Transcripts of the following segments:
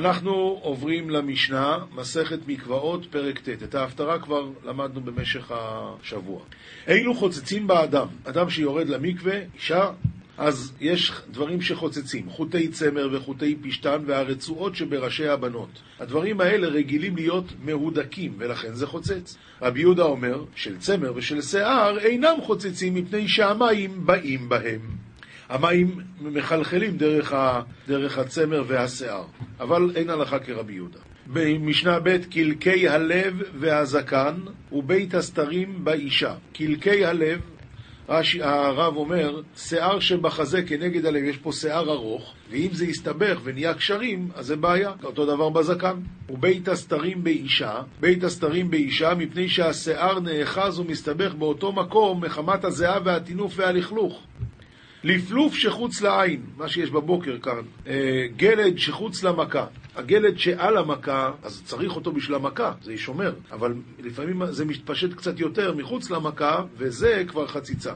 אנחנו עוברים למשנה, מסכת מקוואות, פרק ט'. את ההפטרה כבר למדנו במשך השבוע. אילו חוצצים באדם, אדם שיורד למקווה, אישה, אז יש דברים שחוצצים, חוטי צמר וחוטי פשתן והרצועות שבראשי הבנות. הדברים האלה רגילים להיות מהודקים, ולכן זה חוצץ. רבי יהודה אומר, של צמר ושל שיער אינם חוצצים מפני שהמים באים בהם. המים מחלחלים דרך, ה, דרך הצמר והשיער, אבל אין הלכה כרבי יהודה. במשנה ב' קלקי הלב והזקן ובית הסתרים באישה. קלקי הלב רש"י, הרב אומר, שיער שבחזה כנגד הלב, יש פה שיער ארוך, ואם זה יסתבך ונהיה קשרים, אז זה בעיה. אותו דבר בזקן. ובית הסתרים באישה, בית הסתרים באישה, מפני שהשיער נאחז ומסתבך באותו מקום מחמת הזיעה והטינוף והלכלוך. לפלוף שחוץ לעין, מה שיש בבוקר כאן, אה, גלד שחוץ למכה. הגלד שעל המכה, אז צריך אותו בשביל המכה, זה שומר, אבל לפעמים זה מתפשט קצת יותר מחוץ למכה, וזה כבר חציצה.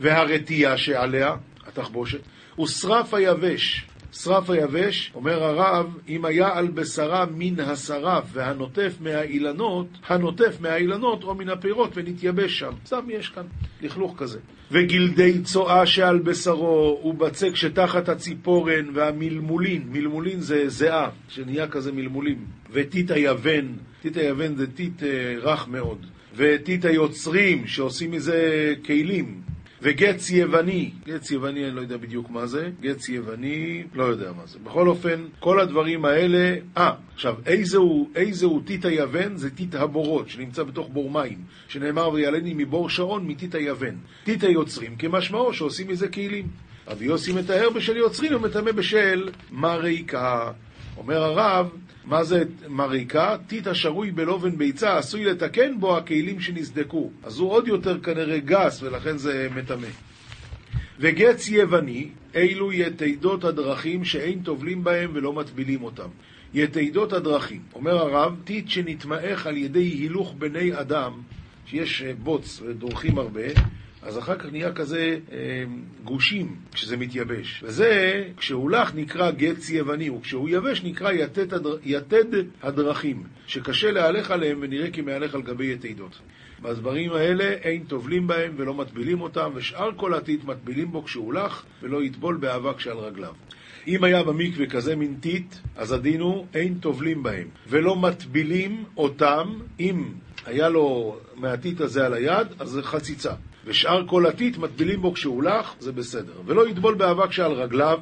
והרתיעה שעליה, התחבושת, הוא שרף היבש. שרף היבש, אומר הרב, אם היה על בשרה מן השרף והנוטף מהאילנות, הנוטף מהאילנות או מן הפירות ונתייבש שם. סתם יש כאן לכלוך כזה. וגלדי צואה שעל בשרו ובצק שתחת הציפורן והמלמולין, מלמולין זה זיעה, שנהיה כזה מלמולים. וטיט היוון, טיט היוון זה טיט אה, רך מאוד. וטיט היוצרים שעושים מזה כלים, וגץ יווני, גץ יווני אני לא יודע בדיוק מה זה, גץ יווני, לא יודע מה זה. בכל אופן, כל הדברים האלה, אה, עכשיו, איזהו, איזהו טיט היוון? זה טיט הבורות, שנמצא בתוך בור מים, שנאמר ויעלני מבור שעון מטיט היוון. טיט היוצרים כמשמעו שעושים מזה כלים. רבי יוסי מתאר בשל יוצרים ומטמא בשל מריקה. אומר הרב, מה זה מריקה? טיט השרוי בלובן ביצה עשוי לתקן בו הכלים שנסדקו. אז הוא עוד יותר כנראה גס ולכן זה מטמא. וגץ יווני, אלו יתידות הדרכים שאין טובלים בהם ולא מטבילים אותם. יתידות הדרכים. אומר הרב, טיט שנתמעך על ידי הילוך בני אדם, שיש בוץ ודורכים הרבה, אז אחר כך נהיה כזה אה, גושים כשזה מתייבש. וזה, כשהוא לח נקרא גץ יווני, וכשהוא יבש נקרא יתד, הדר, יתד הדרכים, שקשה להלך עליהם ונראה כי מהלך על גבי יתידות. בדברים האלה אין טובלים בהם ולא מטבילים אותם, ושאר כל עתיד מטבילים בו כשהוא לח, ולא יטבול באבק שעל רגליו. אם היה במקווה כזה מין טיט, אז הדין הוא אין טובלים בהם, ולא מטבילים אותם אם היה לו מהטיט הזה על היד, אז זה חציצה. ושאר כל עתית מטבילים בו כשהוא לח, זה בסדר. ולא יטבול באבק שעל רגליו,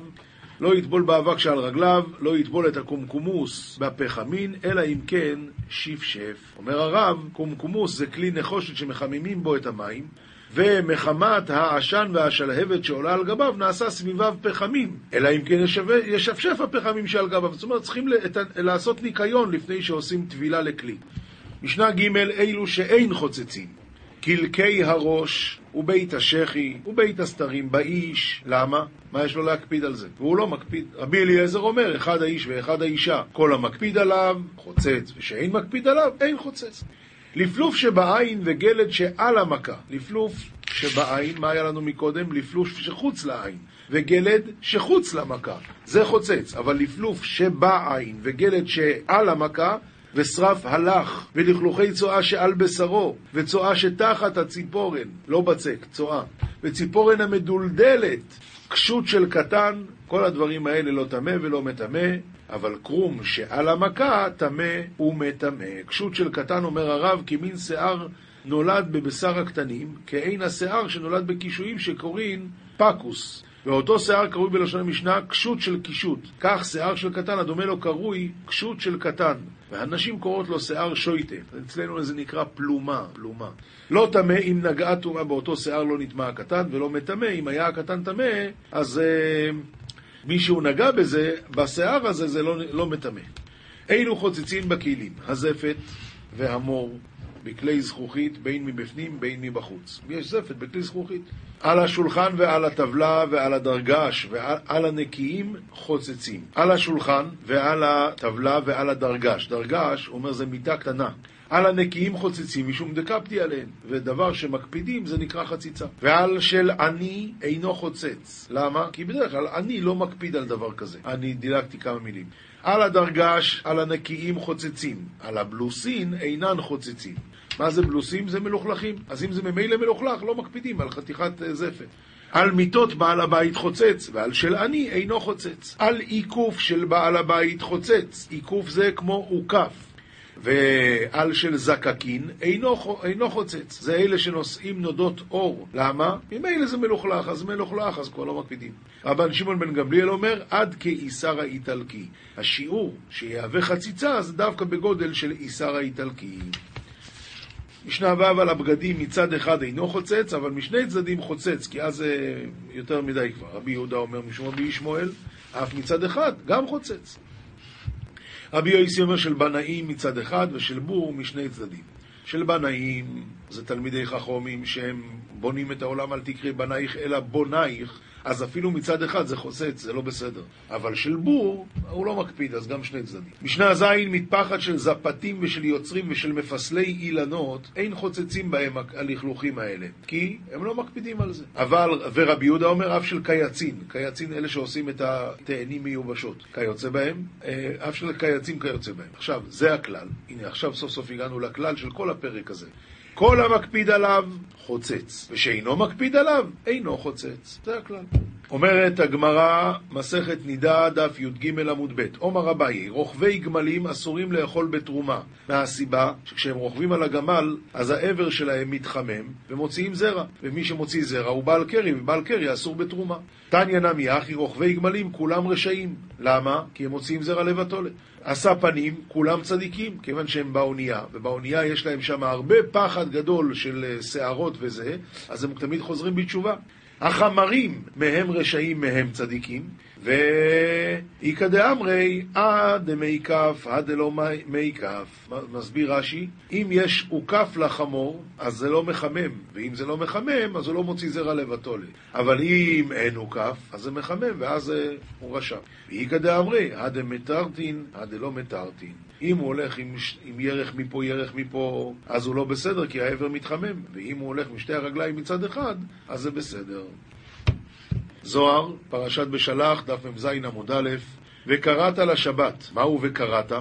לא יטבול באבק שעל רגליו, לא יטבול את הקומקומוס בפחמין, אלא אם כן שפשף. אומר הרב, קומקומוס זה כלי נחושת שמחממים בו את המים, ומחמת העשן והשלהבת שעולה על גביו נעשה סביביו פחמים, אלא אם כן ישפשף הפחמים שעל גביו. זאת אומרת, צריכים לעשות ניקיון לפני שעושים טבילה לכלי. משנה ג' אלו שאין חוצצים. קלקי הראש ובית השחי ובית הסתרים באיש. למה? מה יש לו להקפיד על זה? והוא לא מקפיד. רבי אליעזר אומר, אחד האיש ואחד האישה. כל המקפיד עליו, חוצץ, ושאין מקפיד עליו, אין חוצץ. לפלוף שבעין וגלד שעל המכה. לפלוף שבעין, מה היה לנו מקודם? לפלוף שחוץ לעין. וגלד שחוץ למכה. זה חוצץ. אבל לפלוף שבעין וגלד שעל המכה, ושרף הלך, ולכלוכי צואה שעל בשרו, וצואה שתחת הציפורן, לא בצק, צואה, וציפורן המדולדלת, קשות של קטן, כל הדברים האלה לא טמא ולא מטמא, אבל קרום שעל המכה טמא ומטמא. קשות של קטן, אומר הרב, כי מין שיער נולד בבשר הקטנים, כעין השיער שנולד בקישואים שקוראים פקוס. ואותו שיער קרוי בלשון המשנה קשות של קישוט. כך שיער של קטן, הדומה לו קרוי קשות של קטן. והנשים קוראות לו שיער שויטה. אצלנו זה נקרא פלומה, פלומה. לא טמא אם נגעה טומאה באותו שיער לא נטמע הקטן, ולא מטמא אם היה הקטן טמא, אז uh, מי שהוא נגע בזה, בשיער הזה זה לא, לא מטמא. אילו חוצצים בכלים, הזפת והמור בכלי זכוכית, בין מבפנים בין מבחוץ. יש זפת בכלי זכוכית. על השולחן ועל הטבלה ועל הדרגש ועל הנקיים חוצצים. על השולחן ועל הטבלה ועל הדרגש. דרגש, אומר, זה מיטה קטנה. על הנקיים חוצצים משום דקפתי עליהן, ודבר שמקפידים זה נקרא חציצה. ועל של עני אינו חוצץ. למה? כי בדרך כלל עני לא מקפיד על דבר כזה. אני דילגתי כמה מילים. על הדרגש, על הנקיים חוצצים, על הבלוסין אינן חוצצים. מה זה בלוסים? זה מלוכלכים. אז אם זה ממילא מלוכלך, לא מקפידים על חתיכת אה, זפת. על מיטות בעל הבית חוצץ, ועל של עני אינו חוצץ. על עיקוף של בעל הבית חוצץ. עיקוף זה כמו עוקף. ועל של זקקין אינו, אינו חוצץ. זה אלה שנושאים נודות אור. למה? ממילא זה מלוכלך, אז מלוכלך, אז כבר לא מקפידים. רבן שמעון בן גמליאל אומר, עד כאיסר האיטלקי. השיעור שיהווה חציצה זה דווקא בגודל של איסר האיטלקי. משנה ו' על הבגדים מצד אחד אינו חוצץ, אבל משני צדדים חוצץ, כי אז זה יותר מדי כבר. רבי יהודה אומר משום רבי ישמעאל, אף מצד אחד, גם חוצץ. רבי יוסי אומר של בנאים מצד אחד ושל בור משני צדדים. של בנאים זה תלמידי חכומים שהם בונים את העולם, אל תקראי בנייך אלא בונייך, אז אפילו מצד אחד זה חוצץ, זה לא בסדר. אבל של בור, הוא לא מקפיד, אז גם שני צדדים. משנה ז' מטפחת של זפתים ושל יוצרים ושל מפסלי אילנות, אין חוצצים בהם הלכלוכים האלה, כי הם לא מקפידים על זה. אבל, ורבי יהודה אומר, אף של קייצין, קייצין אלה שעושים את התאנים מיובשות, כיוצא בהם, אה, אף של קייצים כיוצא בהם. עכשיו, זה הכלל. הנה, עכשיו סוף סוף הגענו לכלל של כל הפרק הזה. כל המקפיד עליו, חוצץ, ושאינו מקפיד עליו, אינו חוצץ. זה הכלל. אומרת הגמרא, מסכת נידה, דף י"ג עמוד ב', עומר אביי, רוכבי גמלים אסורים לאכול בתרומה, מהסיבה שכשהם רוכבים על הגמל, אז העבר שלהם מתחמם ומוציאים זרע, ומי שמוציא זרע הוא בעל קרי, ובעל קרי אסור בתרומה. תניא נמי אחי, רוכבי גמלים כולם רשעים. למה? כי הם מוציאים זרע לבתולת. עשה פנים, כולם צדיקים, כיוון שהם באונייה, ובאונייה יש להם שם הרבה פחד גדול של שערות וזה, אז הם תמיד חוזרים בתשובה. החמרים מהם רשעים מהם צדיקים, ואיכא דאמרי, אה דמי כף, אה דלא מי כף. מסביר רש"י, אם יש עוקף לחמור, אז זה לא מחמם, ואם זה לא מחמם, אז הוא לא מוציא זרע לבתולה. אבל אם אין עוקף, אז זה מחמם, ואז הוא רשע. ואיכא דאמרי, אה דמתרתין, אה דלא מתרתין. אם הוא הולך עם, עם ירך מפה, ירך מפה, אז הוא לא בסדר, כי העבר מתחמם. ואם הוא הולך עם שתי הרגליים מצד אחד, אז זה בסדר. זוהר, פרשת בשלח, דף מ"ז עמוד א', וקראת לשבת. מהו וקראת?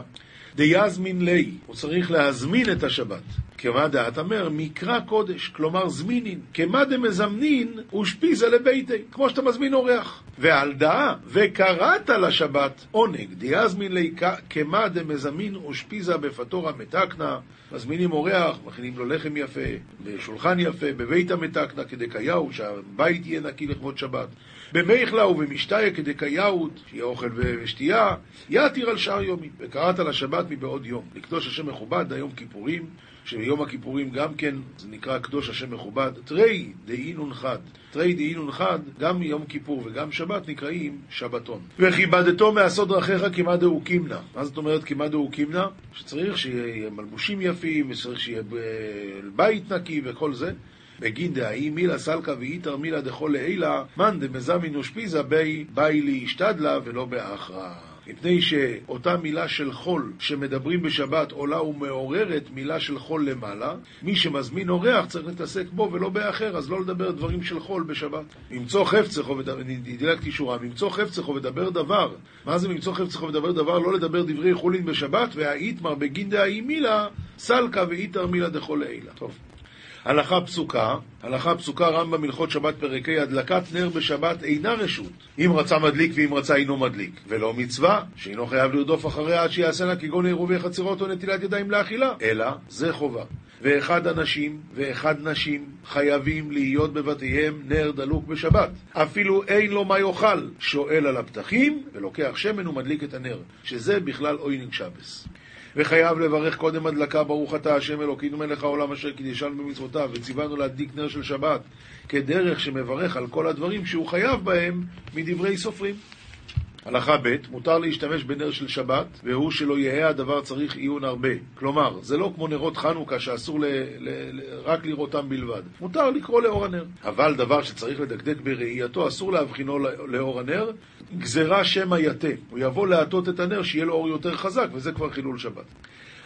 דיזמין לי, הוא צריך להזמין את השבת. כמה דעת אומר, מקרא קודש, כלומר זמינין. כמה דמזמנין ושפיזה לביתי, כמו שאתה מזמין אורח. ועל דעה, וקראת לשבת עונג, דיאזמין לי כמה דמזמין ושפיזה בפטורה מתקנה, מזמינים אורח, מכינים לו לחם יפה, בשולחן יפה, בבית המתקנה כדקאיהו, שהבית יהיה נקי לכבוד שבת. במיכלה ובמשתיה כדקאיות, שיהיה אוכל ושתייה, יתיר על שאר יומים. וקראת לשבת מבעוד יום, לקדוש השם מכובד, היום כיפורים, שביום הכיפורים גם כן זה נקרא קדוש השם מכובד, תרי דאינון חד. תרי דאינון חד, גם יום כיפור וגם שבת נקראים שבתון. וכיבדתו מעשות דרכיך כמעט דאו קימנה. מה זאת אומרת כמעט דאו קימנה? שצריך שיהיה מלבושים יפים, וצריך שיהיה בית נקי וכל זה. בגין דהאי מילה סלקא ואיתר מילה דכל לעילה, מאן דמזמין ושפיזה בי באי להשתדלה ולא באחרא. מפני שאותה מילה של חול שמדברים בשבת עולה ומעוררת מילה של חול למעלה, מי שמזמין אורח צריך להתעסק בו ולא באחר, אז לא לדבר דברים של חול בשבת. ממצוא חפצךו ודבר, דילגתי שורה, ממצוא חפצךו ודבר דבר. מה זה ממצוא חפצךו ודבר דבר? לא לדבר דברי חולין בשבת, והאיתמר בגין דהאי מילה, סלקא ואיתר מילה דכל לעילה. טוב. הלכה פסוקה, הלכה פסוקה רמב"ם הלכות שבת פרקי הדלקת נר בשבת אינה רשות. אם רצה מדליק ואם רצה אינו מדליק. ולא מצווה שאינו חייב לרדוף אחריה עד שיעשנה כגון עירובי חצרות או נטילת ידיים לאכילה. אלא זה חובה. ואחד אנשים ואחד נשים חייבים להיות בבתיהם נר דלוק בשבת. אפילו אין לו מה יאכל. שואל על הפתחים ולוקח שמן ומדליק את הנר. שזה בכלל עונג שבת וחייב לברך קודם הדלקה, ברוך אתה השם אלוקינו מלך העולם אשר קידישנו במצוותיו, וציוונו להדליק נר של שבת, כדרך שמברך על כל הדברים שהוא חייב בהם מדברי סופרים. הלכה ב', מותר להשתמש בנר של שבת, והוא שלא יהא הדבר צריך עיון הרבה. כלומר, זה לא כמו נרות חנוכה שאסור ל, ל, ל, רק לראותם בלבד. מותר לקרוא לאור הנר. אבל דבר שצריך לדקדק בראייתו, אסור להבחינו לאור הנר, גזרה שמא יתה. הוא יבוא להטות את הנר שיהיה לו אור יותר חזק, וזה כבר חילול שבת.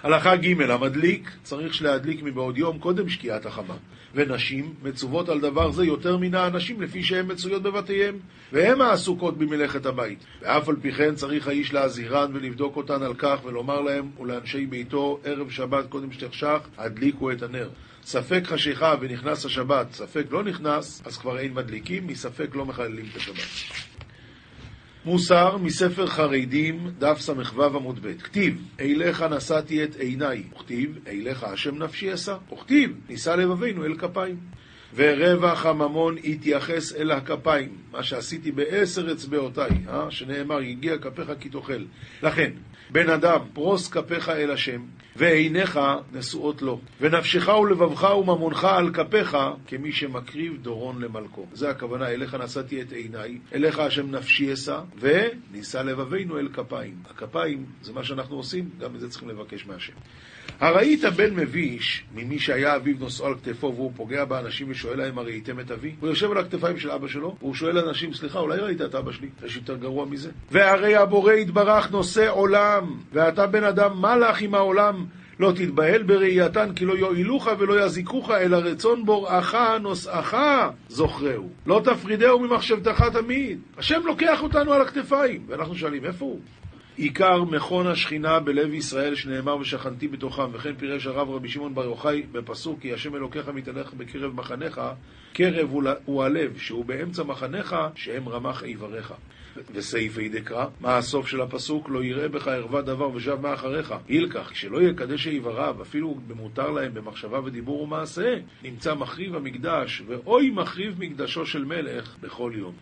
הלכה ג' המדליק צריך להדליק מבעוד יום קודם שקיעת החמה. ונשים מצוות על דבר זה יותר מן האנשים לפי שהן מצויות בבתיהם, והן העסוקות במלאכת הבית. ואף על פי כן צריך האיש להזהירן ולבדוק אותן על כך ולומר להם ולאנשי ביתו ערב שבת קודם שתחשך הדליקו את הנר. ספק חשיכה ונכנס השבת, ספק לא נכנס, אז כבר אין מדליקים, מספק לא מחללים את השבת. מוסר מספר חרדים, דף ס"ו עמוד ב', כתיב, אליך נשאתי את עיניי, וכתיב, אליך השם נפשי אשא, וכתיב, נישא לבבינו אל כפיים. ורווח הממון יתייחס אל הכפיים, מה שעשיתי בעשר אצבעותיי, אה? שנאמר, יגיע כפיך כי תאכל. לכן, בן אדם, פרוס כפיך אל השם, ועיניך נשואות לו, ונפשך ולבבך וממונך על כפיך, כמי שמקריב דורון למלכו. זה הכוונה, אליך נשאתי את עיניי, אליך השם נפשי אשא, ונישא לבבינו אל כפיים. הכפיים זה מה שאנחנו עושים, גם את זה צריכים לבקש מהשם. הראית בן מביש ממי שהיה אביו נושאו על כתפו והוא פוגע באנשים ושואל להם הראיתם את אבי? הוא יושב על הכתפיים של אבא שלו והוא שואל אנשים סליחה אולי ראית את אבא שלי? יש יותר גרוע מזה? והרי הבורא יתברך נושא עולם ואתה בן אדם מה לך עם העולם? לא תתבהל בראייתן כי לא יועילוך ולא יזיקוך אלא רצון בוראך נושאך זוכרהו לא תפרידהו ממחשבתך תמיד השם לוקח אותנו על הכתפיים ואנחנו שואלים איפה הוא? עיקר מכון השכינה בלב ישראל שנאמר ושכנתי בתוכם וכן פירש הרב רבי שמעון בר יוחאי בפסוק כי השם אלוקיך מתהלך בקרב מחניך קרב הוא הלב שהוא באמצע מחניך שהם רמח איבריך. וסעיפי דקרא מה הסוף של הפסוק? לא יראה בך ערווה דבר ושב מאחריך. אילקח כשלא יקדש איבריו אפילו במותר להם במחשבה ודיבור ומעשה נמצא מחריב המקדש ואוי מחריב מקדשו של מלך בכל יום